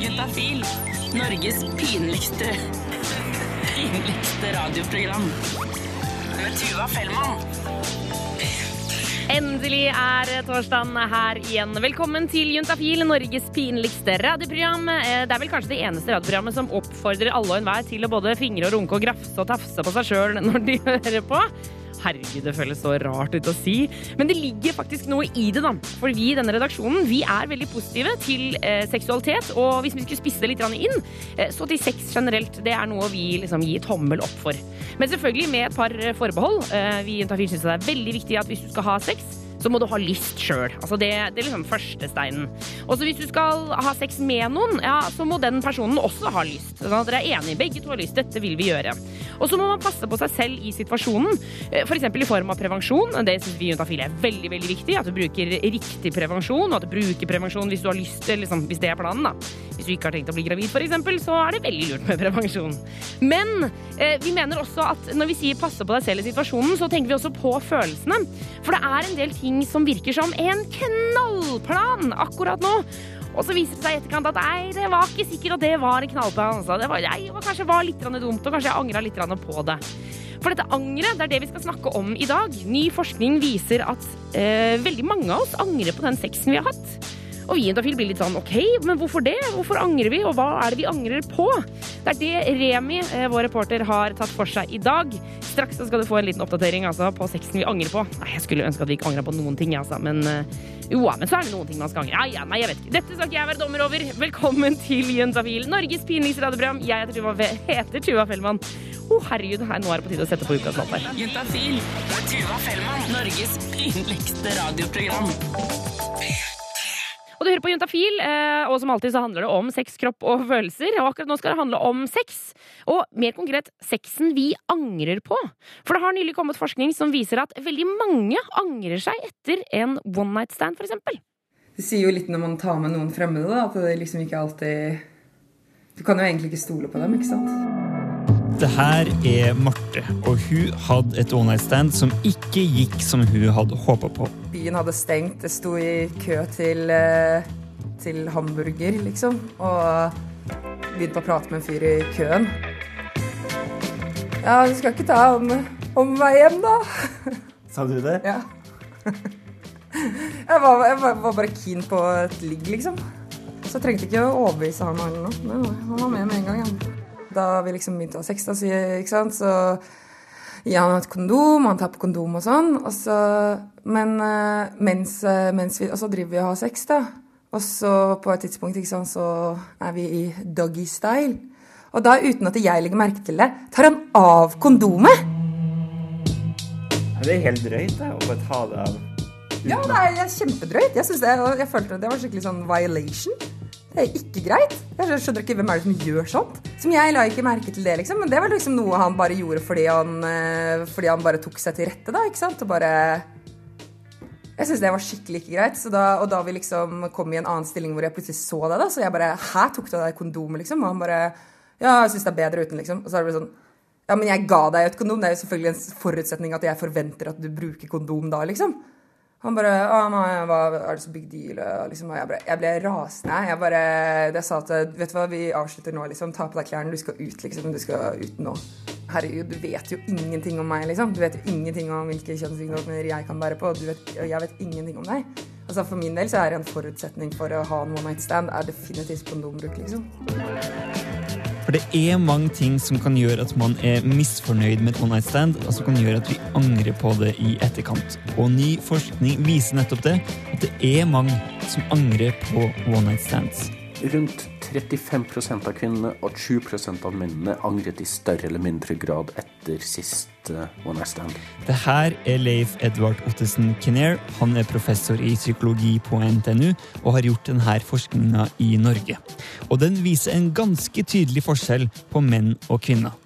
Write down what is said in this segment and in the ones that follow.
Juntafil. Norges pinligste pinligste radioprogram. Med Tuva Fellmann. Endelig er torsdagen her igjen. Velkommen til Juntafil, Norges pinligste radioprogram. Eh, Det er vel kanskje det eneste radioprogrammet som oppfordrer alle og enhver til å både fingre og runke og grafse og tafse på seg sjøl når de hører på. Herregud, det føles så rart ut å si. Men det ligger faktisk noe i det, da. For vi i denne redaksjonen vi er veldig positive til eh, seksualitet. Og hvis vi skulle spisse det litt inn, eh, så til sex generelt, det er noe vi liksom gir tommel opp for. Men selvfølgelig med et par forbehold. Eh, vi i Intafil syns det er veldig viktig at hvis du skal ha sex, så må du ha lyst sjøl. Altså det, det er liksom første steinen. Og hvis du skal ha sex med noen, ja, så må den personen også ha lyst. Sånn at dere er enige, begge to har lyst. Dette vil vi gjøre. Og så må man passe på seg selv i situasjonen, f.eks. i form av prevensjon. Det syns vi i Juntafil er veldig veldig viktig. At du bruker riktig prevensjon, og at du bruker prevensjon hvis du har lyst til, liksom, hvis det er planen. da. Hvis du ikke har tenkt å bli gravid, f.eks., så er det veldig lurt med prevensjon. Men eh, vi mener også at når vi sier passe på deg selv i situasjonen, så tenker vi også på følelsene. For det er en del ting som virker som en knallplan akkurat nå. Og så viser det seg i etterkant at nei, det var ikke sikkert at det var en knallplan. Altså. Det var, nei, det var kanskje var litt dumt, og kanskje jeg angra litt på det. For dette angeret, det er det vi skal snakke om i dag. Ny forskning viser at eh, veldig mange av oss angrer på den sexen vi har hatt. Og vi blir litt sånn OK, men hvorfor det? Hvorfor angrer vi, og hva er det vi angrer på? Det er det Remi, eh, vår reporter, har tatt for seg i dag. Straks så skal du få en liten oppdatering altså, på sexen vi angrer på. Nei, jeg skulle ønske at vi ikke angra på noen ting, altså, men eh, jo, men så er det noen ting man skal angre. Ja, ja, nei, jeg vet ikke. Dette skal ikke jeg være dommer over. Velkommen til Jentafil, Norges pinligste radioprogram. Jeg heter Tuva, heter Tuva Fellmann. Å, oh, herregud, her, nå er det på tide å sette på ukas låt her. Jentafil med Tuva Fellmann. Norges pinligste radioprogram. Og du hører på Juntafil, eh, og som alltid så handler det om sex, kropp og følelser. Og akkurat nå skal det handle om sex. Og mer konkret sexen vi angrer på. For det har nylig kommet forskning som viser at veldig mange angrer seg etter en one night stand, eksempel. Det sier jo litt når man tar med noen fremmede, da, at det liksom ikke alltid Du kan jo egentlig ikke stole på dem, ikke sant? Det her er Marte, og hun hadde et one night stand som ikke gikk som hun hadde håpa på. Byen hadde stengt, det sto i kø til, eh, til hamburger, liksom. Og begynte å prate med en fyr i køen. Ja, du skal ikke ta om, om meg hjem, da? Sa du det? Ja. Jeg var, jeg var var bare keen på et ligg, liksom. Så jeg trengte ikke å overbevise han eller noe. Han var med med en gang. Ja. Da vi liksom begynte å ha sex, da, så, ikke sant? så gir han et kondom, han tar på kondom og sånn. Og så, men eh, mens, eh, mens vi Og så driver vi og har sex, da. Og så på et tidspunkt ikke sant, så er vi i doggy style. Og da, uten at jeg legger merke til det, tar han av kondomet. Det er helt drøyt det, å bare ta det av. Ja, det er, det er kjempedrøyt. Jeg, synes det, jeg følte det var skikkelig sånn violation. Det er ikke greit. Jeg skjønner ikke hvem er det som gjør sånt. Som jeg la ikke merke til det, liksom. Men det var liksom noe han bare gjorde fordi han, eh, fordi han bare tok seg til rette, da. ikke sant? Og bare Jeg syns det var skikkelig ikke greit. Da, og da vi liksom kom i en annen stilling hvor jeg plutselig så det, da, så jeg bare Hæ, tok du av deg kondomet, liksom? Og han bare Ja, jeg syns det er bedre uten, liksom. Og så er det bare sånn Ja, men jeg ga deg et kondom. Det er jo selvfølgelig en forutsetning at jeg forventer at du bruker kondom da, liksom. Han bare Å, nei, hva er det så big deal? Liksom, og jeg, bare, jeg ble rasende. Jeg bare Jeg sa at vet du hva, vi avslutter nå, liksom. Ta på deg klærne. Du skal ut, liksom. Du skal ut nå. Herregud, du vet jo ingenting om meg, liksom. Du vet jo ingenting om hvilke kjønnssykdommer jeg kan bære på. Du vet, og jeg vet ingenting om deg. Altså For min del så er det en forutsetning for å ha en one night stand er definitivt kondombruk, liksom. For det er mange ting som kan gjøre at man er misfornøyd med et one night stand, og som kan gjøre at vi angrer på det i etterkant. Og ny forskning viser nettopp det, at det er mange som angrer på one night stands. Rundt 35% av kvinnene og 20% av mennene angret i større eller mindre grad etter sist one night stand. Det her er Leif Edvard Ottesen Kinnair. Han er professor i psykologi på NTNU og har gjort denne forskninga i Norge. Og den viser en ganske tydelig forskjell på menn og kvinner.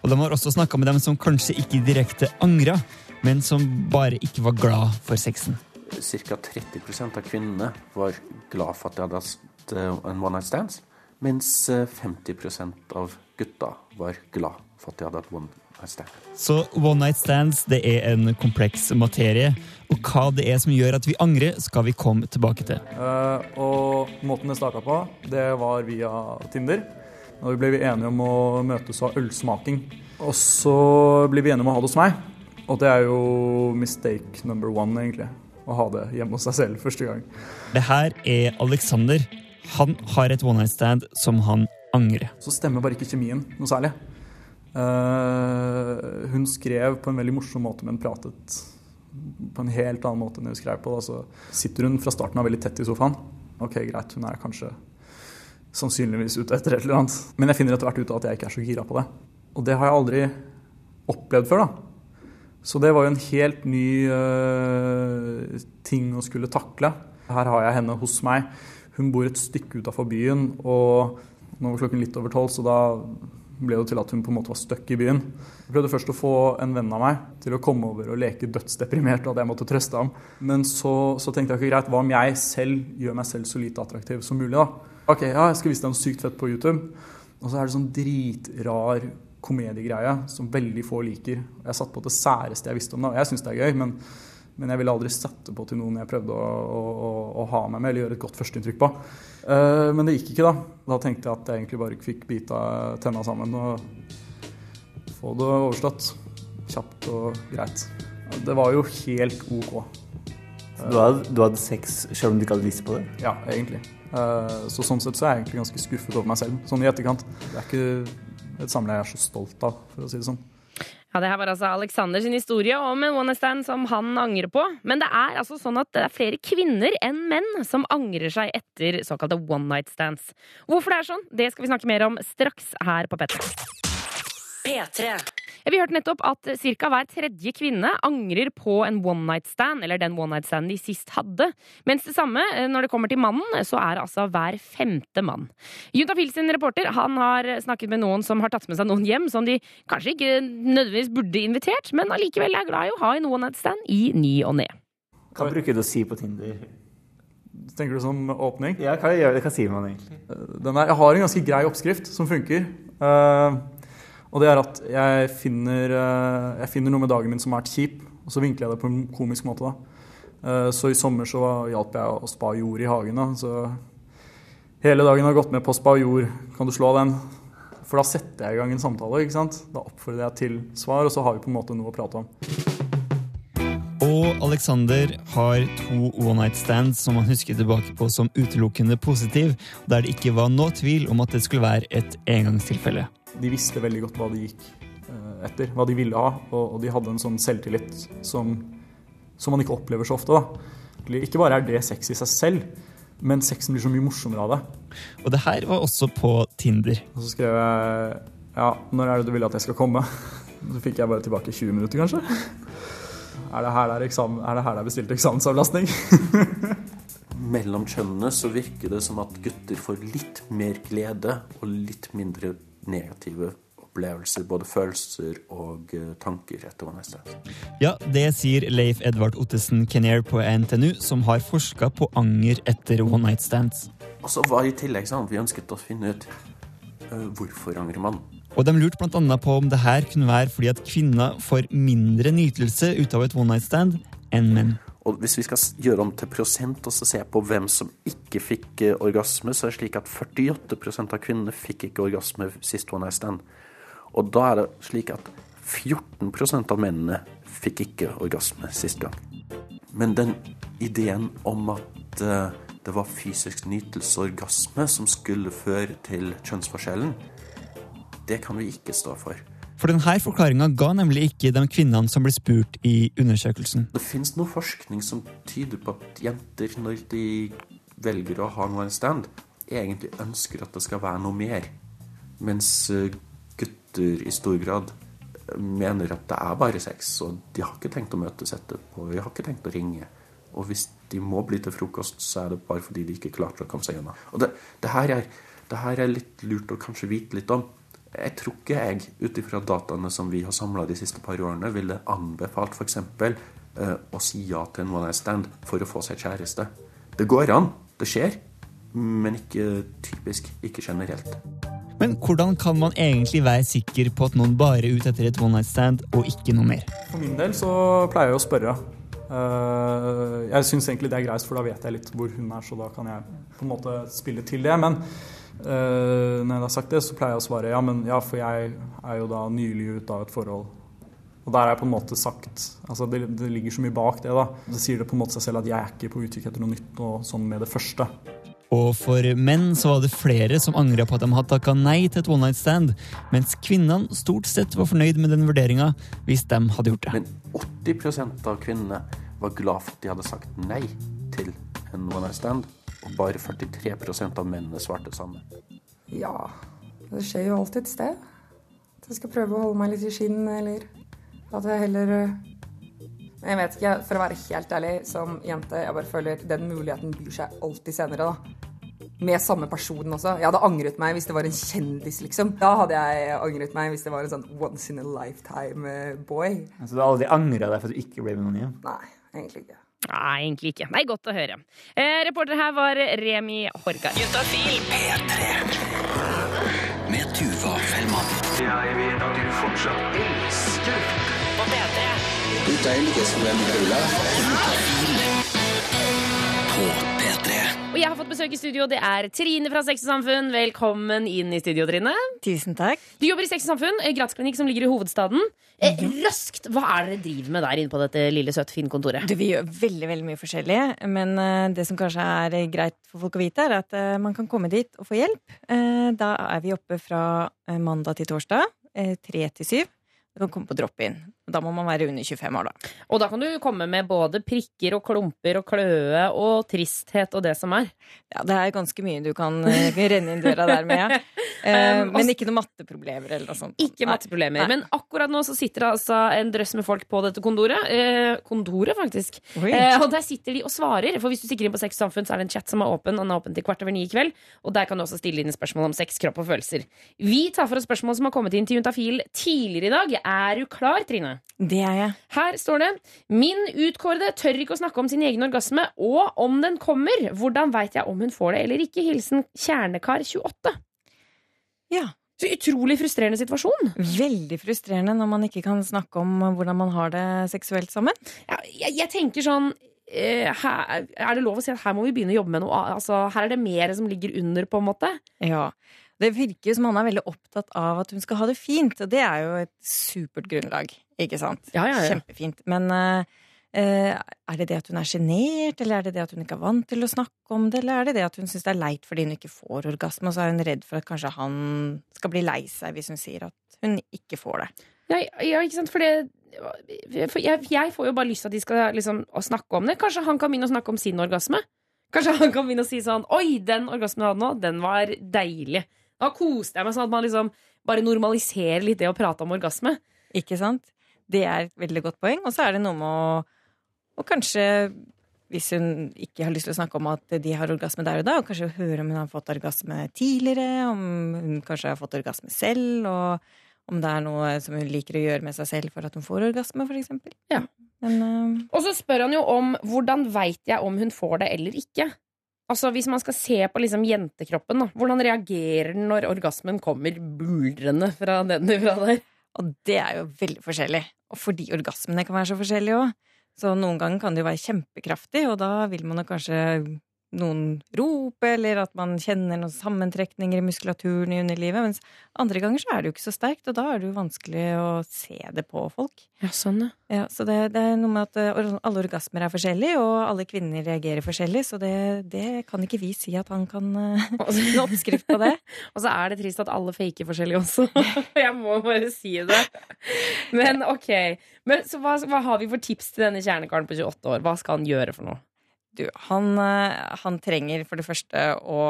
Og de har også snakka med dem som kanskje ikke direkte angra, men som bare ikke var glad for sexen. Ca. 30 av kvinnene var glad for at de hadde hatt uh, en one night stands, mens uh, 50 av gutta var glad for at de hadde hatt one. Så one night stands det er en kompleks materie, og hva det er som gjør at vi angrer, skal vi komme tilbake til. Uh, og måten det starta på, det var via Tinder. Og vi ble vi enige om å møtes og ha ølsmaking. Og så blir vi enige om å ha det hos meg. Og det er jo mistake number one, egentlig. Å ha det hjemme hos seg selv første gang. Det her er Alexander. Han har et one night stand som han angrer. Så stemmer bare ikke kjemien noe særlig. Uh, hun skrev på en veldig morsom måte, men pratet på en helt annen måte enn hun skrev på. Da. Så sitter hun fra starten av veldig tett i sofaen. Ok, greit, hun er kanskje sannsynligvis ute etter et eller annet. Men jeg finner etter hvert ut av at jeg ikke er så gira på det. Og det har jeg aldri opplevd før, da. Så det var jo en helt ny uh, ting å skulle takle. Her har jeg henne hos meg. Hun bor et stykke utafor byen, og nå var klokken litt over tolv, så da ble det til at hun på en måte var stuck i byen. Jeg prøvde først å få en venn av meg til å komme over og leke dødsdeprimert, og at jeg måtte trøste ham. Men så, så tenkte jeg ikke greit, hva om jeg selv gjør meg selv så lite attraktiv som mulig, da? Ok, ja, jeg skal vise deg noe sykt fett på YouTube. Og så er det sånn dritrar komediegreie som veldig få liker. Jeg satt på det særeste jeg visste om det, og jeg syns det er gøy, men, men jeg ville aldri sette på til noen jeg prøvde å, å, å ha meg med eller gjøre et godt førsteinntrykk på. Uh, men det gikk ikke, da. Da tenkte jeg at jeg egentlig bare fikk bita tenna sammen og få det overstått. Kjapt og greit. Det var jo helt OK. Du hadde, du hadde sex selv om du ikke hadde lyst på det? Ja, egentlig. Uh, så sånn sett så er jeg egentlig ganske skuffet over meg selv, sånn i etterkant. Det er ikke et samleie jeg er så stolt av, for å si det sånn. Ja, Det her var altså Alexander sin historie om en one night stand som han angrer på. Men det er altså sånn at det er flere kvinner enn menn som angrer seg etter såkalte one night stands. Hvorfor det er sånn, det skal vi snakke mer om straks her på P3. P3. Vi hørte nettopp at ca. hver tredje kvinne angrer på en one night stand, eller den one night standen de sist hadde. Mens det samme, eh, når det kommer til mannen, så er det altså hver femte mann. Juntafil sin reporter han har snakket med noen som har tatt med seg noen hjem som de kanskje ikke nødvendigvis burde invitert, men allikevel er glad i å ha en one night stand i ny og ne. Hva bruker du å si på Tinder? Tenker du som åpning? Ja, hva, hva sier man egentlig? Den er, jeg har en ganske grei oppskrift som funker. Uh, og det er at jeg finner, uh, jeg finner, noe med dagen min som har vært kjip, og så vinkler jeg det på en komisk måte. da. Uh, så i sommer så hjalp jeg å spa jord i hagen. da, så Hele dagen har gått med på å spa jord. Kan du slå den? For da setter jeg i gang en samtale. ikke sant? Da oppfordrer jeg til svar, og så har vi på en måte noe å prate om. Og Alexander har to one night stands som han husker tilbake på som utelukkende positiv, der det ikke var noe tvil om at det skulle være et engangstilfelle. De visste veldig godt hva de gikk eh, etter, hva de ville ha, og de hadde en sånn selvtillit som, som man ikke opplever så ofte. da. Ikke bare er det sex i seg selv, men sexen blir så mye morsommere av det. Og det her var også på Tinder. Og så skrev jeg ja, når er det du vil at jeg skal komme? Så fikk jeg bare tilbake 20 minutter, kanskje. Er det her det er, eksamen, er, det her det er bestilt eksamensavlastning? Mellom kjønnene så virker det som at gutter får litt mer glede og litt mindre negative opplevelser, både følelser og uh, tanker etter night stand. Ja, det sier Leif Edvard Ottesen Kenner på NTNU, som har forska på anger etter one night stands. Og så var i tillegg sånn at vi ønsket å finne ut uh, hvorfor angrer man. Og de lurte bl.a. på om det her kunne være fordi at kvinner får mindre nytelse ut av et one night stand enn menn. Og hvis vi skal gjøre om til prosent og se på hvem som ikke fikk eh, orgasme, så er det slik at 48% av kvinnene fikk ikke orgasme sist one night stand. Og da er det slik at 14% av mennene fikk ikke orgasme sist gang. Men den ideen om at uh, det var fysisk nytelse og orgasme som skulle føre til kjønnsforskjellen, det kan vi ikke stå for. For denne forklaringa ga nemlig ikke de kvinnene som ble spurt i undersøkelsen. Det fins noe forskning som tyder på at jenter, når de velger å ha en stand, egentlig ønsker at det skal være noe mer. Mens eh, gutter i stor grad eh, mener at det er bare sex, og de har ikke tenkt å møtes etterpå, de har ikke tenkt å ringe. Og hvis de må bli til frokost, så er det bare fordi de ikke klarte å komme seg unna. Og det, det, her er, det her er litt lurt å kanskje vite litt om. Jeg tror ikke jeg, ut ifra dataene som vi har samla de siste par årene, ville anbefalt f.eks. Uh, å si ja til en one night stand for å få seg kjæreste. Det går an, det skjer, men ikke typisk, ikke generelt. Men hvordan kan man egentlig være sikker på at noen bare er ute etter et one night stand og ikke noe mer? For min del så pleier jeg å spørre. Eh, jeg syns egentlig det er greit, for da vet jeg litt hvor hun er, så da kan jeg på en måte spille til det. Men eh, når jeg har sagt det, så pleier jeg å svare ja, men ja, for jeg er jo da nylig ute av et forhold. Og der er jeg på en måte sagt altså det, det ligger så mye bak det, da. Det sier det på en måte seg selv at jeg er ikke på utkikk etter noe nytt og sånn med det første. Og for menn så var det flere som angra på at de hadde takka nei til et one night stand, mens kvinnene stort sett var fornøyd med den vurderinga hvis de hadde gjort det. Men 80% av kvinnene var glad for at de hadde sagt nei til en one night stand. Og bare 43% av mennene svarte sammen. samme. Ja, det skjer jo alltid et sted. At jeg skal prøve å holde meg litt i skinn, eller at jeg heller øh, Jeg vet ikke, for å være helt ærlig, som jente, jeg bare føler den muligheten byr seg alltid senere, da. Med samme person også. Jeg hadde angret meg hvis det var en kjendis, liksom. Da hadde jeg angret meg hvis det var en sånn once in a lifetime øh, boy. Altså, du har aldri angra deg for at du ikke ble med noen igjen? Nei, egentlig ikke. Nei, egentlig ikke. Nei, godt å høre. Eh, reporter her var Remi Horgar. Juntafil. Med Tuva Fellmann. Jeg vet at du fortsatt elsker På P3. På jeg har fått besøk i studio. Det er Trine fra Sex og Samfunn. Velkommen inn i studio, Trine. Tusen takk. Du jobber i Sex og Samfunn, gratisklinikk gratsklinikk som ligger i hovedstaden. Eh, raskt, hva er det dere driver med der inne på dette lille, søte, fine kontoret? Du, vi gjør veldig veldig mye forskjellig, men eh, det som kanskje er eh, greit for folk å vite, er at eh, man kan komme dit og få hjelp. Eh, da er vi oppe fra eh, mandag til torsdag, eh, tre til syv. Du kan komme på drop-in. Da må man være under 25 år, da. Og da kan du komme med både prikker og klumper og kløe og tristhet og det som er. Ja, det er ganske mye du kan eh, renne inn døra der med. Eh, Um, men ikke noen matteproblemer eller noe sånt. Ikke matteproblemer. Men akkurat nå så sitter det altså en drøss med folk på dette kondoret. Eh, kondoret, faktisk. Eh, og der sitter de og svarer. For hvis du stikker inn på Sex og Samfunn, så er det en chat som er åpen. Den er åpen til kvart over ni i kveld. Og der kan du også stille inn spørsmål om sex, kropp og følelser. Vi tar for oss spørsmål som har kommet inn til Juntafil tidligere i dag. Er du klar, Trine? Det er jeg. Her står det Min utkårede tør ikke å snakke om sin egen orgasme, og om den kommer. Hvordan veit jeg om hun får det eller ikke? Hilsen Kjernekar28. Ja. Så utrolig frustrerende situasjon. Veldig frustrerende når man ikke kan snakke om hvordan man har det seksuelt sammen. Ja, jeg, jeg tenker sånn eh, her, Er det lov å si at her må vi begynne å jobbe med noe altså, Her er det mer som ligger under, på en måte? Ja. Det virker jo som han er veldig opptatt av at hun skal ha det fint, og det er jo et supert grunnlag. Ikke sant? Ja, ja, ja. Kjempefint. Men eh, er det det at hun er sjenert, eller er det det at hun ikke er vant til å snakke om det, eller er det det at hun syns det er leit fordi hun ikke får orgasme, og så er hun redd for at kanskje han skal bli lei seg hvis hun sier at hun ikke får det? Ja, ja ikke sant? For det for jeg, jeg får jo bare lyst til at de skal liksom, snakke om det. Kanskje han kan begynne å snakke om sin orgasme? Kanskje han kan begynne å si sånn Oi, den orgasmen jeg hadde nå, den var deilig. Da koste jeg meg sånn at man liksom bare normaliserer litt det å prate om orgasme. Ikke sant? Det er et veldig godt poeng. Og så er det noe med å, å kanskje, hvis hun ikke har lyst til å snakke om at de har orgasme der og da, og kanskje høre om hun har fått orgasme tidligere, om hun kanskje har fått orgasme selv, og om det er noe som hun liker å gjøre med seg selv for at hun får orgasme, eksempel. Ja. Men øh, Og så spør han jo om hvordan veit jeg om hun får det eller ikke. Altså Hvis man skal se på liksom jentekroppen, da. Hvordan reagerer den når orgasmen kommer buldrende fra nedenfra der? Og det er jo veldig forskjellig. Og fordi orgasmene kan være så forskjellige òg. Så noen ganger kan det jo være kjempekraftig, og da vil man jo kanskje noen rop, eller at man kjenner noen sammentrekninger i muskulaturen i underlivet. Mens andre ganger så er det jo ikke så sterkt, og da er det jo vanskelig å se det på folk. Ja, sånn, ja. Ja, så det, det er noe med at eh, alle orgasmer er forskjellige, og alle kvinner reagerer forskjellig, så det, det kan ikke vi si at han kan eh, en oppskrift på det. Og så er det trist at alle faker forskjellig også. Jeg må bare si det. Men ok. Men, så hva, hva har vi for tips til denne kjernekaren på 28 år? Hva skal han gjøre for noe? Du, han, eh, han trenger for det første å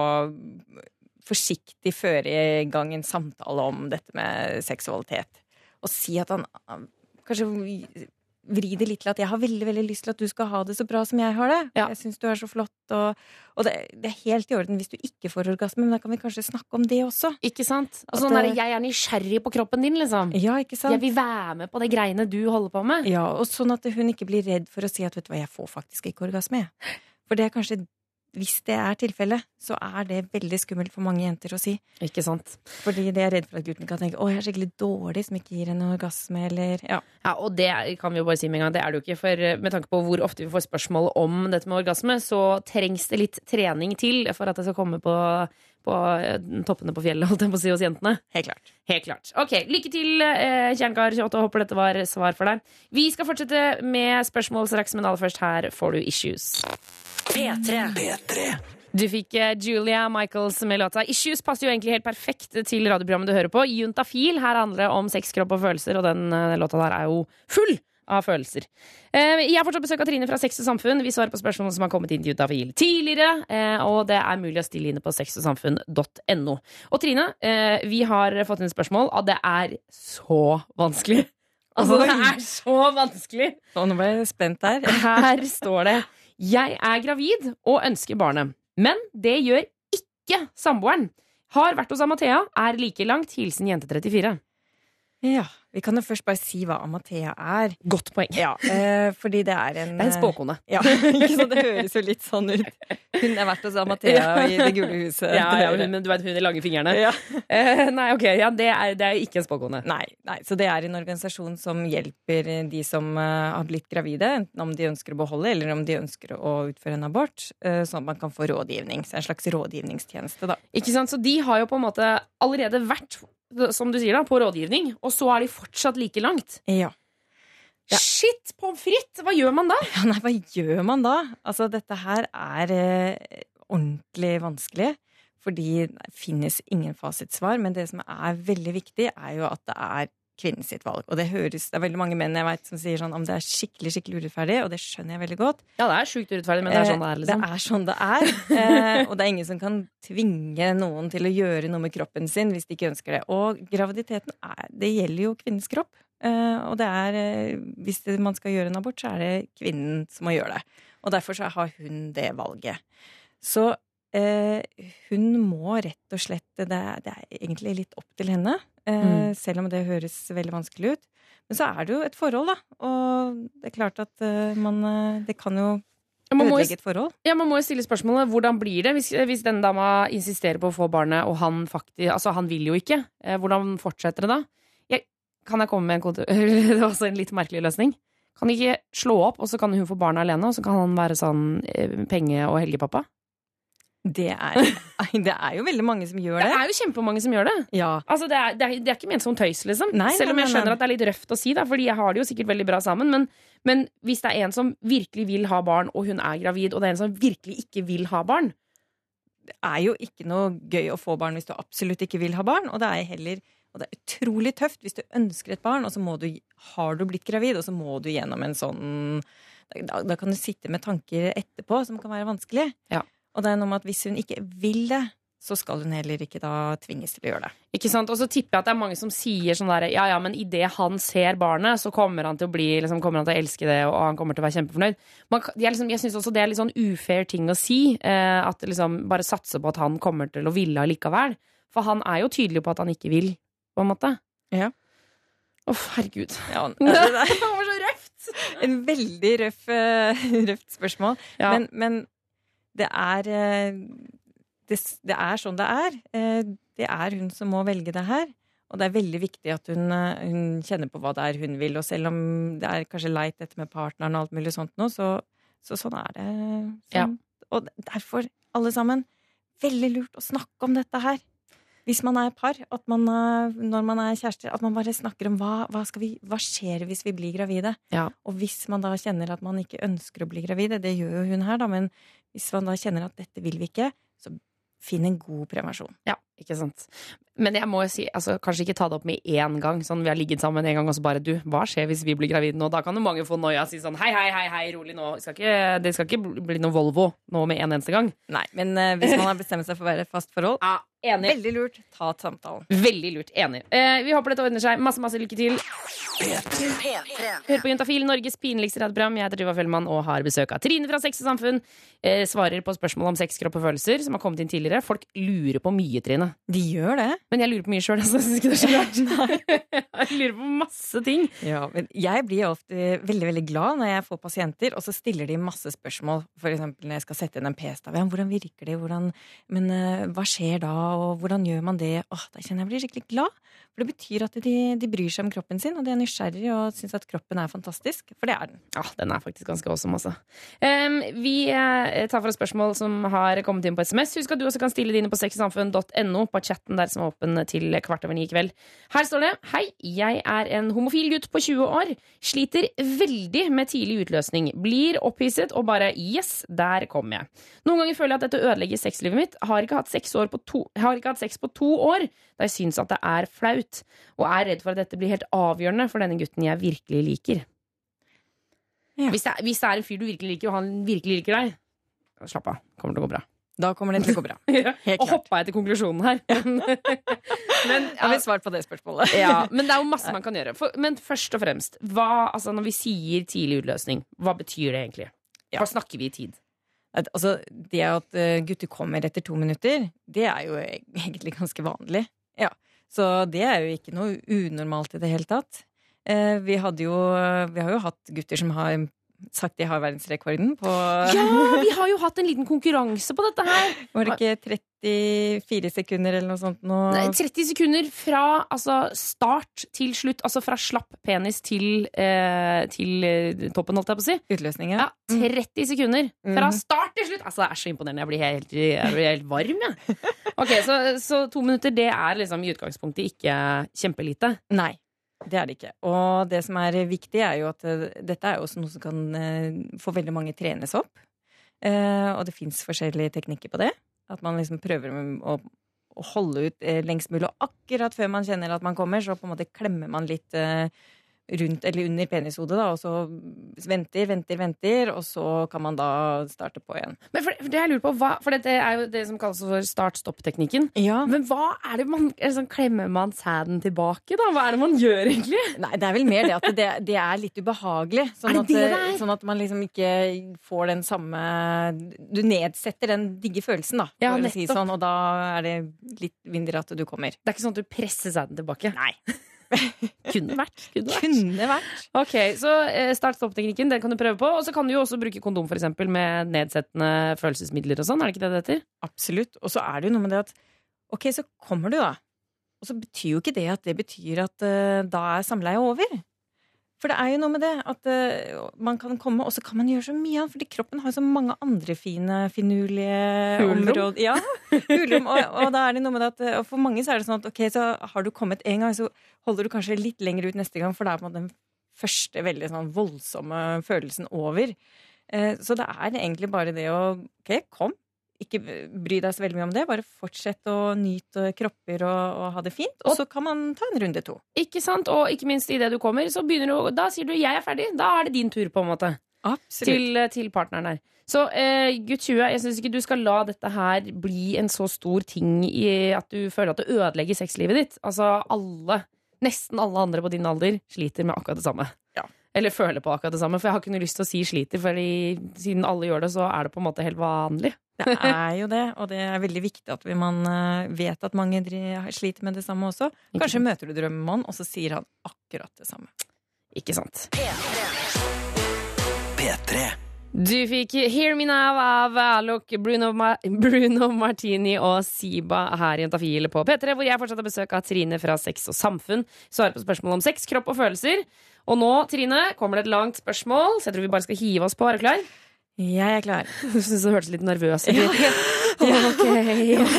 forsiktig føre i gang en samtale om dette med seksualitet. Og si at han han kanskje vri det litt til at 'jeg har veldig veldig lyst til at du skal ha det så bra som jeg har det'. Ja. Jeg syns du er så flott, og, og det, det er helt i orden hvis du ikke får orgasme, men da kan vi kanskje snakke om det også. Ikke sant? Og sånn der, jeg er nysgjerrig på kroppen din, liksom. Ja, ikke sant? Jeg vil være med på det greiene du holder på med. Ja, og sånn at hun ikke blir redd for å si at vet du hva, jeg får faktisk ikke orgasme. jeg. For det er kanskje hvis det er tilfellet, så er det veldig skummelt for mange jenter å si. Ikke sant? Fordi de er redd for at gutten kan tenke 'Å, jeg er skikkelig dårlig som ikke gir en orgasme', eller ja. Ja, og det kan vi jo bare si med en gang. Det er det jo ikke. For eh, med tanke på hvor ofte vi får spørsmål om dette med orgasme, så trengs det litt trening til for at det skal komme på, på eh, toppene på fjellet, holdt jeg på å si, hos jentene. Helt klart. Helt klart. Ok, Lykke til, eh, Kjernkar28. Håper dette var svar for deg. Vi skal fortsette med spørsmål straks, men aller først her får du Issues. P3. Du fikk eh, Julia Michaels med låta Issues. Passer jo egentlig helt perfekt til radioprogrammet du hører på. Juntafil. Her handler det om sex, kropp og følelser, og den eh, låta der er jo full av følelser. Eh, Jeg har fortsatt besøk av Trine fra Sex og Samfunn. Vi svarer på spørsmål som har kommet inn til Juntafil tidligere, eh, og det er mulig å stille inne på sexogsamfunn.no. Og Trine, eh, vi har fått inn spørsmål, og det er så vanskelig. Altså, det er så vanskelig! Og nå ble jeg spent der. Her står det Jeg er gravid og ønsker barnet. Men det gjør ikke samboeren. Har vært hos Amathea, er like langt. Hilsen jente 34. Ja, Vi kan jo først bare si hva Amathea er. Godt poeng. Ja, eh, fordi det er en Det er en spåkone. Ja, ikke sant? Det høres jo litt sånn ut. Hun er verdt å hos Amathea i Det gule huset. Ja, ja, men du vet hun de lange fingrene. Ja. Eh, nei, ok, ja, det er, det er ikke en spåkone. Nei, nei, så det er en organisasjon som hjelper de som eh, har blitt gravide, enten om de ønsker å beholde eller om de ønsker å utføre en abort, eh, sånn at man kan få rådgivning. Så en slags rådgivningstjeneste, da. Ikke sant? Så de har jo på en måte allerede vært, som du sier, da, på rådgivning, og så er de fortsatt like langt. Ja. Ja. Shit, pommes frites! Hva gjør man da? Ja, nei, hva gjør man da? Altså, dette her er eh, ordentlig vanskelig. Fordi det finnes ingen fasitsvar, men det som er veldig viktig, er jo at det er kvinnen sitt valg. Og det høres, det er veldig mange menn jeg vet som sier sånn om det er skikkelig skikkelig urettferdig, og det skjønner jeg veldig godt. Ja, det er sjukt urettferdig, men det er sånn det er. liksom. Eh, Det er sånn det er. Eh, og det er ingen som kan tvinge noen til å gjøre noe med kroppen sin hvis de ikke ønsker det. Og graviditeten er, det gjelder jo kvinnens kropp. Eh, og det er, eh, hvis det, man skal gjøre en abort, så er det kvinnen som må gjøre det. Og derfor så har hun det valget. Så eh, hun må rett og slett det er, det er egentlig litt opp til henne. Eh, Mm. Selv om det høres veldig vanskelig ut. Men så er det jo et forhold, da. Og det er klart at eh, man eh, Det kan jo ødelegge et forhold. Ja, Man må jo stille spørsmålet hvordan blir det hvis, hvis denne dama insisterer på å få barnet, og han faktisk Altså, han vil jo ikke. Eh, hvordan fortsetter det da? Jeg, kan jeg komme med en. Det var også en litt merkelig løsning. Kan ikke slå opp, og så kan hun få barnet alene, og så kan han være sånn eh, penge- og helgepappa? Det er, det er jo veldig mange som gjør Det det. er jo kjempemange som gjør det. Ja. Altså, det, er, det, er, det er ikke ment som tøys, liksom. Nei, Selv om jeg skjønner at det er litt røft å si, da, fordi jeg har det jo sikkert veldig bra sammen. Men, men hvis det er en som virkelig vil ha barn, og hun er gravid, og det er en som virkelig ikke vil ha barn Det er jo ikke noe gøy å få barn hvis du absolutt ikke vil ha barn. Og det er heller og det er utrolig tøft hvis du ønsker et barn, og så må du, har du blitt gravid, og så må du gjennom en sånn Da, da kan du sitte med tanker etterpå som kan være vanskelig. Ja. Og det er noe med at hvis hun ikke vil det, så skal hun heller ikke da tvinges til å gjøre det. Ikke sant? Og så tipper jeg at det er mange som sier sånn der Ja, ja, men idet han ser barnet, så kommer han til å bli liksom, Kommer han til å elske det, og han kommer til å være kjempefornøyd. Man, jeg liksom, jeg syns også det er litt sånn ufair ting å si. Eh, at liksom bare satse på at han kommer til å ville allikevel. For han er jo tydelig på at han ikke vil, på en måte. Ja. Å, herregud. Ja, altså, det var så røft! en veldig røff, eh, røft spørsmål. Ja. Men, men det er eh, det, det er sånn det er. Eh, Det er hun som må velge det her. Og det er veldig viktig at hun, eh, hun kjenner på hva det er hun vil. Og selv om det er kanskje leit dette med partneren og alt mulig sånt nå, så, så sånn er det. Sånn. Og derfor, alle sammen, veldig lurt å snakke om dette her. Hvis man er par, at man, når man er kjærester, at man bare snakker om hva, hva, skal vi, hva skjer hvis vi blir gravide. Ja. Og hvis man da kjenner at man ikke ønsker å bli gravide, det gjør jo hun her, da, men hvis man da kjenner at dette vil vi ikke, så finn en god prevensjon. Ja, ikke sant. Men jeg må jo si, altså, kanskje ikke ta det opp med én gang. Sånn, vi har ligget sammen en gang, og så bare du, hva skjer hvis vi blir gravide nå? Da kan jo mange få noia og si sånn hei, hei, hei, hei, rolig nå. Skal ikke, det skal ikke bli noe Volvo nå med en eneste gang. Nei, men uh, hvis man har bestemt seg for å være fast forhold, Ja, enig. veldig lurt, ta samtalen. Veldig lurt. Enig. Eh, vi håper dette ordner seg. Masse, masse lykke til. Hør på Juntafil, Norges pinligste radioprogram. Jeg heter Tuva Fellmann og har besøk av Trine fra Sex og Samfunn. Eh, svarer på spørsmål om sex, kropp og følelser som har kommet inn tidligere. Folk lurer på mye, Trine. De gjør det. Men jeg lurer på mye sjøl, altså. jeg syns ikke det er så rart. jeg lurer på masse ting. Ja, men jeg blir ofte veldig veldig glad når jeg får pasienter, og så stiller de masse spørsmål. For eksempel når jeg skal sette inn en p-stav. Ja, hvordan virker det? Hvordan, men uh, hva skjer da? Og hvordan gjør man det? Åh, da kjenner jeg jeg blir skikkelig glad. For det betyr at de, de bryr seg om kroppen sin, og de er nysgjerrig og syns at kroppen er fantastisk. For det er den. Ja, den er faktisk ganske awesome, altså. Um, vi eh, tar for oss spørsmål som har kommet inn på SMS. Husk at du også kan stille dine på sexysamfunn.no, på chatten der som er åpen til kvart over ni i kveld. Her står det Hei, jeg er en homofil gutt på 20 år. Sliter veldig med tidlig utløsning. Blir opphisset og bare yes, der kom jeg. Noen ganger føler jeg at dette ødelegger sexlivet mitt. Har ikke hatt sex, på to, har ikke hatt sex på to år, da jeg syns at det er flaut. Og er redd for at dette blir helt avgjørende for denne gutten jeg virkelig liker. Ja. Hvis, det er, hvis det er en fyr du virkelig liker, og han virkelig liker deg, slapp av. Kommer til å gå bra. Da kommer det til å gå bra. Helt og hoppa jeg til konklusjonen her. men, Har vi svart på det spørsmålet? ja, men det er jo masse man kan gjøre. For, men først og fremst, hva, altså når vi sier tidlig utløsning, hva betyr det egentlig? Ja. Hva snakker vi i tid? At, altså, det at eh, gutter kommer etter to minutter, det er jo e- egentlig ganske vanlig. Ja. Så det er jo ikke noe unormalt i det hele tatt. Eh, vi, hadde jo, vi har jo hatt gutter som har sagt de har verdensrekorden på Ja, vi har jo hatt en liten konkurranse på dette her! Var det ikke 34 sekunder eller noe sånt nå? Nei, 30 sekunder fra altså, start til slutt. Altså fra slapp penis til, eh, til eh, toppen, holdt jeg på å si. Utløsning, Ja, ja. 30 sekunder fra Mhm. start til slutt! Altså, det er så imponerende. Jeg blir helt, jeg blir helt varm, jeg. Ok, så, så to minutter, det er liksom i utgangspunktet ikke kjempelite. Nei. Det er det ikke. Og det som er viktig, er jo at eh, dette er jo også noe som kan eh, få veldig mange trenes opp. Eh, og det fins forskjellige teknikker på det. At man liksom prøver å, holde ut lengst mulig. Og akkurat før man kjenner at man kommer, så på en måte klemmer man litt rundt eller under penishodet, da, og så venter, venter, venter, og så kan man da starte på igjen. Men for, for det jeg lurer på, hva, for dette er jo det som kalles for start-stopp-teknikken. Ja. Men hva er det man sånn, Klemmer man sæden tilbake, da? Hva er det man gjør, egentlig? Nei, det er vel mer det at det, det er litt ubehagelig. Sånn, det at, det er? sånn at man liksom ikke får den samme Du nedsetter den digge følelsen, da. Ja, si sånn, og da er det litt mindre at du kommer. Det er ikke sånn at du presser sæden tilbake? Nei. Kunne vært. Kunne vært. Kunne vært. Ok, så eh, start-stopp-teknikken den kan du prøve på. Og så kan du jo også bruke kondom for eksempel, med nedsettende følelsesmidler og sånn. Er det ikke det det heter? Absolutt. Og så er det jo noe med det at ok, så kommer du, da. Og så betyr jo ikke det at det betyr at uh, da er samleiet over. For det er jo noe med det at uh, man kan komme, og så kan man gjøre så mye annet. Fordi kroppen har jo så mange andre fine, finurlige områder. Ja, hulrom. Og, og da er det noe med det at og for mange så er det sånn at ok, så har du kommet en gang, så holder du kanskje litt lenger ut neste gang, for da er på en måte den første veldig sånn voldsomme følelsen over. Uh, Så det er egentlig bare det å Ok, kom. Ikke bry deg så veldig mye om det. Bare fortsett å nyte kropper og, og ha det fint. Og så kan man ta en runde to. Ikke sant? Og ikke minst idet du kommer, så begynner du Da sier du 'jeg er ferdig'. Da er det din tur, på en måte. Til, til partneren der. Så eh, gutt 20, jeg syns ikke du skal la dette her bli en så stor ting i at du føler at det ødelegger sexlivet ditt. Altså alle, nesten alle andre på din alder sliter med akkurat det samme. Ja. Eller føler på akkurat det samme. For jeg har ikke noe lyst til å si sliter, for siden alle gjør det, så er det på en måte helt vanlig. Det er jo det, og det er veldig viktig at man eh, vet at mange sliter med det samme også. Kanskje møter du drømmemannen, og så sier han akkurat det samme. Ikke sant? P3. Du fikk Hear Me Now av Alok, Bruno, Ma Bruno Martini og Siba her i Jentafil på P3, hvor jeg fortsatt har besøk av Trine fra Sex og Samfunn. Svarer på spørsmål om sex, kropp og følelser. Og nå, Trine, kommer det et langt spørsmål, så jeg tror vi bare skal hive oss på. Er du klar? Jeg er klar. Du syntes du hørtes litt nervøs ut. Ja, ja. Ok.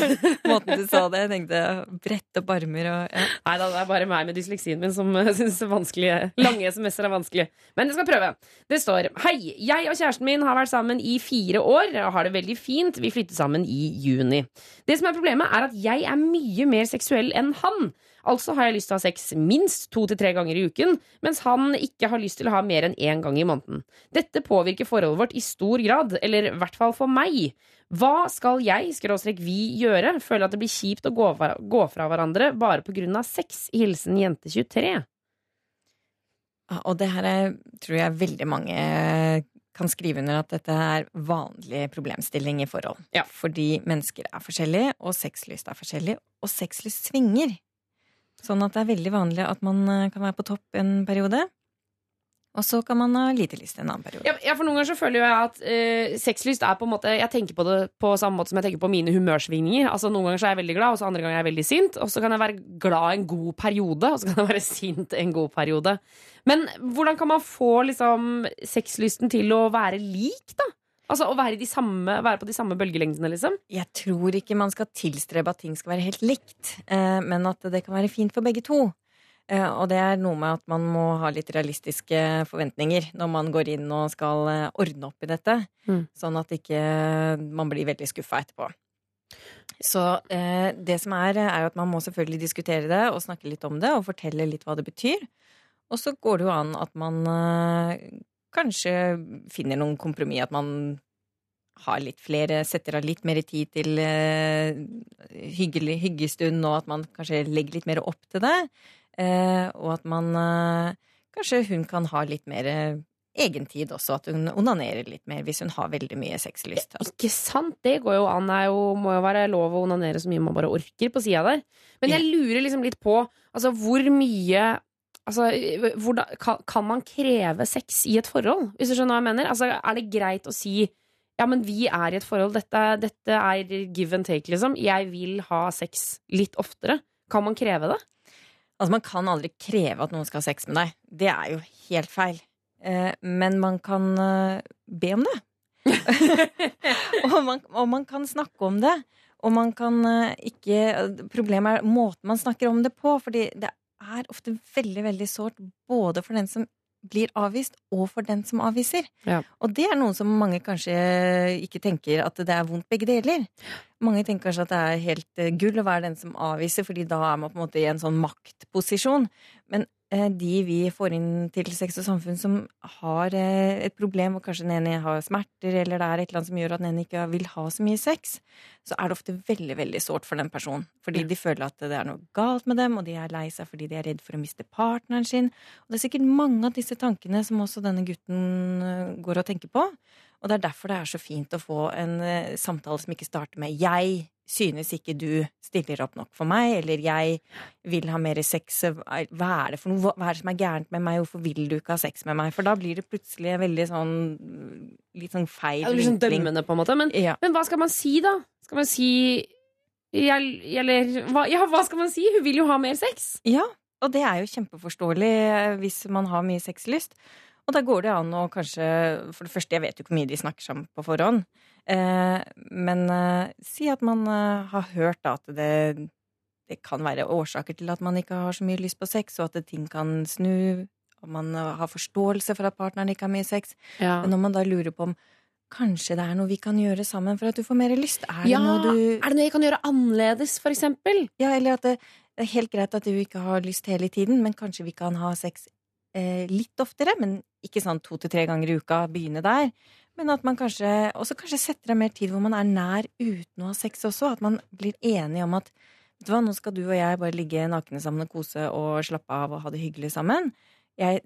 Måten du sa det, jeg tenkte brett opp armer og ja. Nei da, det er bare meg med dysleksien min som uh, syns lange SMS-er er vanskelig. Men jeg skal prøve. Det står Hei, jeg og kjæresten min har vært sammen i fire år og har det veldig fint. Vi flyttet sammen i juni. Det som er problemet, er at jeg er mye mer seksuell enn han. Altså har jeg lyst til å ha sex minst to til tre ganger i uken, mens han ikke har lyst til å ha mer enn én gang i måneden. Dette påvirker forholdet vårt i stor grad, eller i hvert fall for meg. Hva skal jeg, skråstrek vi, gjøre? Føler at det blir kjipt å gå fra, gå fra hverandre bare på grunn av sex. Hilsen jente 23. Ja, Og det her er, tror jeg veldig mange kan skrive under at dette er vanlig problemstilling i forhold. Ja. Fordi mennesker er forskjellige, og sexlyst er forskjellig, og sexlyst svinger. Sånn at det er veldig vanlig at man eh, kan være på topp en periode, og så kan man ha lite lyst en annen periode. Ja, for Noen ganger så føler jeg at eh, sexlyst er på en måte Jeg tenker på det på samme måte som jeg tenker på mine humørsvingninger. Altså Noen ganger så er jeg veldig glad, og så andre ganger er jeg veldig sint. Og så kan jeg være glad en god periode, og så kan jeg være sint en god periode. Men hvordan kan man få liksom sexlysten til å være lik, da? Altså å være, de samme, være på de samme bølgelengdene, liksom? Jeg tror ikke man skal tilstrebe at ting skal være helt likt, eh, men at det kan være fint for begge to. Eh, Og det er noe med at man må ha litt realistiske forventninger når man går inn og skal eh, ordne opp i dette, Mm. sånn at ikke man blir veldig skuffa etterpå. Så eh, det som er, er jo at man må selvfølgelig diskutere det og snakke litt om det og fortelle litt hva det betyr. Og så går det jo an at man kanskje finner noen kompromiss, at man har litt flere, setter av litt mer tid til uh, hyggelig hyggestund, og at man kanskje legger litt mer opp til det. Uh, og at man uh, Kanskje hun kan ha litt mer egentid også, at hun onanerer litt mer hvis hun har veldig mye sexlyst. Altså. Ikke sant? Det går jo an. Det er jo, må jo være lov å onanere så mye man bare orker på sida der. Men jeg lurer liksom litt på altså, hvor mye Altså, hvordan, kan, kan man kreve sex i et forhold, hvis du skjønner hva jeg mener? Altså, er det greit å si ja, men vi er i et forhold, dette, dette er give and take, liksom. Jeg vil ha sex litt oftere. Kan man kreve det? Altså, man kan aldri kreve at noen skal ha sex med deg. Det er jo helt feil. Eh, men man kan eh, be om det. og, man, og man kan snakke om det. Og man kan eh, ikke Problemet er måten man snakker om det på. Fordi det er ofte veldig, veldig sårt både for den som blir avvist, og for den som avviser. Ja. Og det er noe som mange kanskje ikke tenker at det er vondt begge deler. Mange tenker kanskje at det er helt eh, gull å være den som avviser, fordi da er man på en måte i en sånn maktposisjon. Men de vi får inn til Sex og Samfunn som har eh, et problem, og kanskje den ene har smerter, eller det er et eller annet som gjør at den ene ikke vil ha så mye sex, så er det ofte veldig veldig sårt for den personen. Fordi de føler at det er noe galt med dem, og de er lei seg fordi de er redd for å miste partneren sin. Og det er sikkert mange av disse tankene som også denne gutten eh, går og tenker på. Og det er derfor det er så fint å få en uh, samtale som ikke starter med 'jeg synes ikke du stiller opp nok for meg', eller 'jeg vil ha mer sex', hva er det for noe, hva er det som er gærent med meg, hvorfor vil du ikke ha sex med meg? For da blir det plutselig veldig sånn litt sånn feil Ja, blir sånn dømmende, på en måte. Men, Ja. men hva skal man si, da? Skal man si jeg, Eller hva, Ja, hva skal man si? Hun vil jo ha mer sex. Ja, og det er jo kjempeforståelig eh, hvis man har mye sexlyst. Og da går det an å kanskje For det første, jeg vet jo hvor mye de snakker sammen på forhånd. Eh, men eh, si at man eh, har hørt da, at det, det kan være årsaker til at man ikke har så mye lyst på sex, og at ting kan snu. Og man har forståelse for at partneren ikke har mye sex. Ja. Men når man da lurer på om kanskje det er noe vi kan gjøre sammen for at du får mer lyst. Er det Ja, noe du Er det noe jeg kan gjøre annerledes, for eksempel? Ja, eller at det, det er helt greit at du ikke har lyst hele tiden, men kanskje vi kan ha sex litt oftere, men ikke sånn to til tre ganger i uka, begynne der. Men at man kanskje også kanskje setter av mer tid hvor man er nær uten å ha sex også. At man blir enige om at vet du hva, nå skal du og jeg bare ligge nakne sammen og kose og slappe av og ha det hyggelig sammen. Jeg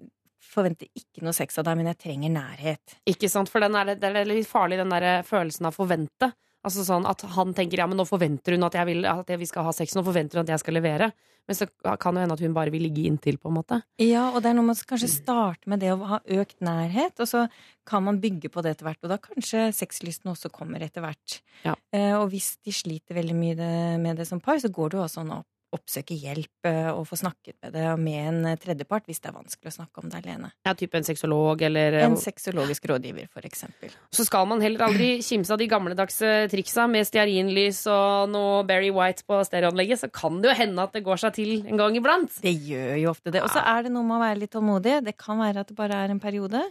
forventer ikke noe sex av deg, men jeg trenger nærhet. Ikke sant, for den er, det er litt farlig, den der følelsen av forvente. Altså sånn at han tenker ja, men nå forventer hun at, jeg vil, at vi skal ha sex, nå forventer hun at jeg skal levere. Men så kan det hende at hun bare vil ligge inntil, på en måte. Ja, og det er noe med å kanskje starte med det å ha økt nærhet, og så kan man bygge på det etter hvert, og da kanskje sexlysten også kommer etter hvert. Ja. Eh, og hvis de sliter veldig mye med det som par, så går det jo også an å oppsøke hjelp eh, og få snakket med det med en eh, tredjepart hvis det er vanskelig å snakke om det alene. Ja, type en sexolog eller En sexologisk rådgiver, for eksempel. Så skal man heller aldri kimse av de gamledagse triksa med stearinlys og noe Berry White på stereoanlegget, så kan det jo hende at det går seg til en gang iblant. Det gjør jo ofte det. Og så er det noe med å være litt tålmodig. Det kan være at det bare er en periode,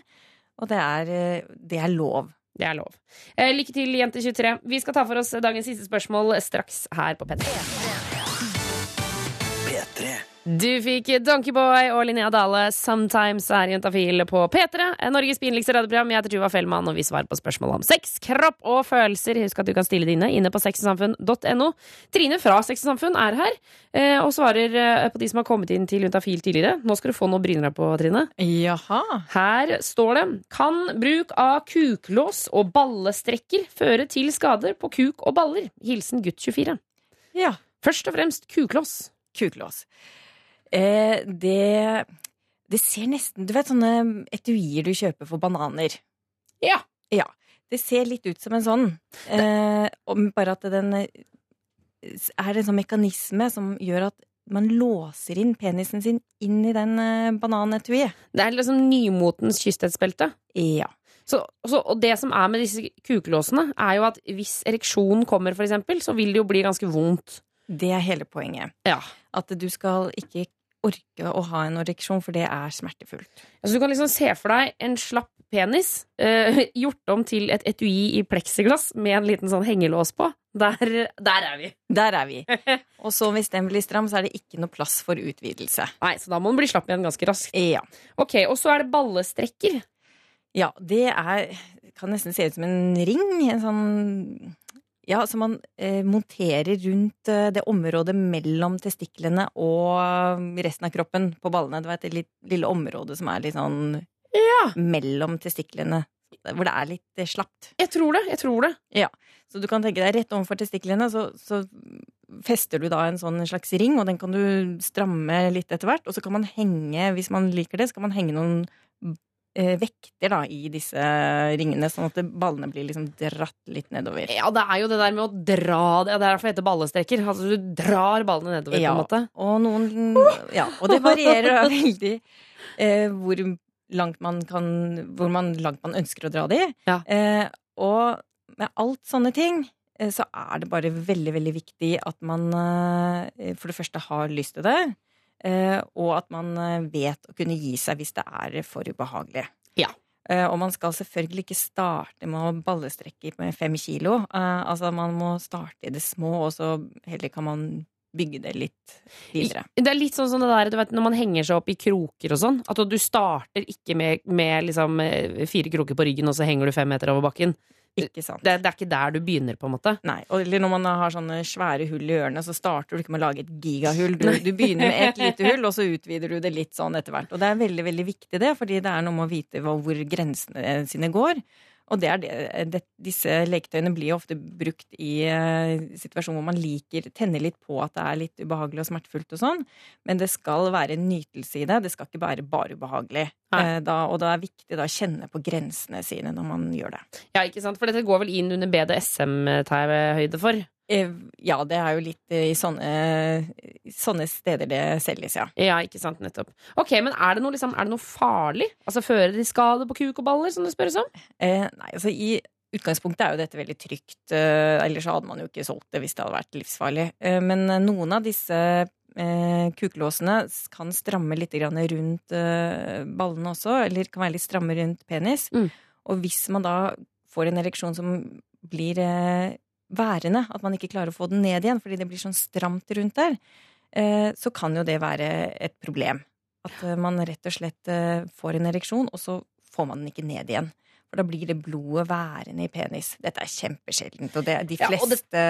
og det er, eh, det er lov. Det er lov. Eh, lykke til, Jente23. Vi skal ta for oss dagens siste spørsmål straks her på P3. P3. Du fikk Donkeyboy og Linnea Dale 'Sometimes' er Juntafil på P3. Norges pinligste radioprogram. Jeg heter Tuva Fellmann, og vi svarer på spørsmål om sex, kropp og følelser. Husk at du kan stille dine inne på sexsamfunn.no. Trine fra Sexsamfunn er her eh, og svarer eh, på de som har kommet inn til Juntafil tidligere. Nå skal du få noe å bryne deg på, Trine. Jaha. Her står det Kan bruk av kuklås og ballestrekker føre til skader på kuk og baller? Hilsen gutt 24. Ja. Først og fremst kuklås. Kuklås. Eh, det Det ser nesten Du vet sånne etuier du kjøper for bananer? Ja. Ja. Det ser litt ut som en sånn. Eh, bare at den er en sånn mekanisme som gjør at man låser inn penisen sin inn i den eh, bananetuiet. Det er liksom nymotens kysthetsbelte. Ja. Så, så, og det som er med disse kuklåsene, er jo at hvis ereksjonen kommer, for eksempel, så vil det jo bli ganske vondt. Det er hele poenget. Ja. At du skal ikke orke å ha en ereksjon, for det er smertefullt. Altså, du kan liksom se for deg en slapp penis uh, gjort om til et etui i pleksiglass med en liten sånn hengelås på. Der, der er vi. Der er vi. Og så hvis den blir stram, så er det ikke noe plass for utvidelse. Nei, så da må den bli slapp igjen ganske raskt. Ja. Ok, Og så er det ballestrekker. Ja, det er Kan nesten se ut som en ring. En sånn Ja, som man eh, monterer rundt eh, det området mellom testiklene og resten av kroppen på ballene. Du var det litt, lille området som er litt sånn mellom testiklene. Hvor det er litt eh, slapt. Jeg tror det. jeg tror det Ja, Så du kan tenke deg rett overfor testiklene, så, så fester du da en sånn slags ring, og den kan du stramme litt etter hvert. Og så kan man henge, hvis man liker det, så kan man henge noen vekter da i disse ringene, sånn at ballene blir liksom dratt litt nedover. Ja, det er jo det der med å dra det. Er derfor det heter ballestreker. Altså, du drar ballene nedover, Ja, på en måte. og noen Ja, og det varierer da veldig eh, hvor langt man kan Hvor man, langt man ønsker å dra de. Ja. Eh, og med alt sånne ting eh, så er det bare veldig, veldig viktig at man eh, for det første har lyst til det, eh, og at man eh, vet å kunne gi seg hvis det er for ubehagelig. Ja. Eh, og man skal selvfølgelig ikke starte med å ballestrekke med fem kilo. Eh, altså man må starte i det små, og så heller kan man bygge det litt videre. Det er litt sånn som det der du vet, når man henger seg opp i kroker og sånn. At du starter ikke med, med liksom eh, fire kroker på ryggen, og så henger du fem meter over bakken. Ikke sant? Det, det er ikke der du begynner, på en måte. Nei, eller når man har sånne svære hull i ørene, så starter du ikke med å lage et gigahull. Du, du begynner med et lite hull, og så utvider du det litt sånn etter hvert. Og det er veldig, veldig viktig det, fordi det er noe med å vite hvor grensene sine går. Og det er det, det, disse leketøyene blir jo ofte brukt i uh, situasjoner hvor man liker, tenner litt på at det er litt ubehagelig og smertefullt og sånn, men det skal være en nytelse i det. Det skal ikke være bare ubehagelig. Eh, da, og da er det viktig da å kjenne på grensene sine når man gjør det. Ja, ikke sant? For dette går vel inn under BDSM-tar høyde for? Eh, Ja, det er jo litt eh, i sånne, sånne steder det selges, ja. Ja, ikke sant, nettopp. Ok, men er det noe, liksom, er det noe farlig? Altså fører de skade på kuk og baller, som det spørres om? Eh, nei, altså i utgangspunktet er jo dette veldig trygt, eh, ellers så hadde man jo ikke solgt det hvis det hadde vært livsfarlig. Eh, men eh, noen av disse eh, kuklåsene kan stramme litt grann rundt eh, ballene også, eller kan være litt stramme rundt penis. Mm. Og hvis man da får en ereksjon som blir eh, værende, at man ikke klarer å få den ned igjen fordi det blir sånn stramt rundt der, eh, så kan jo det være et problem. At eh, man rett og slett eh, får en ereksjon, og så får man den ikke ned igjen. For da blir det blodet værende i penis. Dette er kjempesjeldent. Og det, de Ja, og det- fleste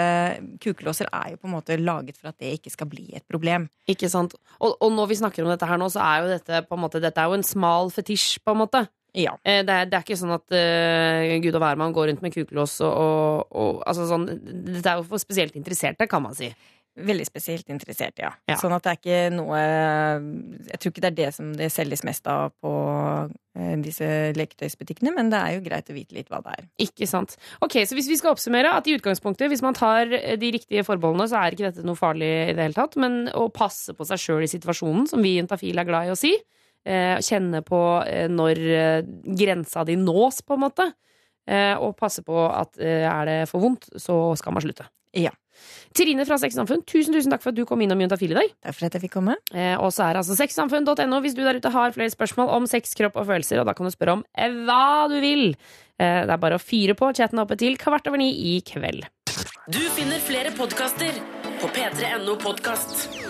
kukelåser er jo på en måte laget for at det ikke skal bli et problem. Ikke sant? Og, og når vi snakker om dette her nå, så er jo dette på en måte Dette er jo en smal fetisj, på en måte. Ja. Eh, Det er, det er ikke sånn at uh, Gud og hvermann går rundt med kukelås og, og, og altså sånn, Dette er jo for spesielt interesserte, kan man si. Veldig spesielt interessert, ja. Ja. Sånn at det er ikke noe Jeg tror ikke det er det som det selges mest av på eh, disse leketøysbutikkene, men det er jo greit å vite litt hva det er. Ikke sant. Ok, Så hvis vi skal oppsummere at i utgangspunktet, hvis man tar de riktige forbeholdene, så er ikke dette noe farlig i det hele tatt, men å passe på seg sjøl i situasjonen, som vi i Intafil er glad i å si. Eh, kjenne på eh, når eh, grensa di nås, på en måte. Eh, og passe på at eh, er det for vondt, så skal man slutte. Ja. Trine fra Sexsamfunn, tusen tusen takk for at du kom innom Juntafil i dag. Takk for at jeg fikk komme. Eh, og så er det altså sexsamfunn.no hvis du der ute har flere spørsmål om sex, kropp og følelser, og da kan du spørre om eh, hva du vil. Eh, det er bare å fyre på chatten oppe til kvart over ni i kveld. Du finner flere podkaster på p3.no podkast.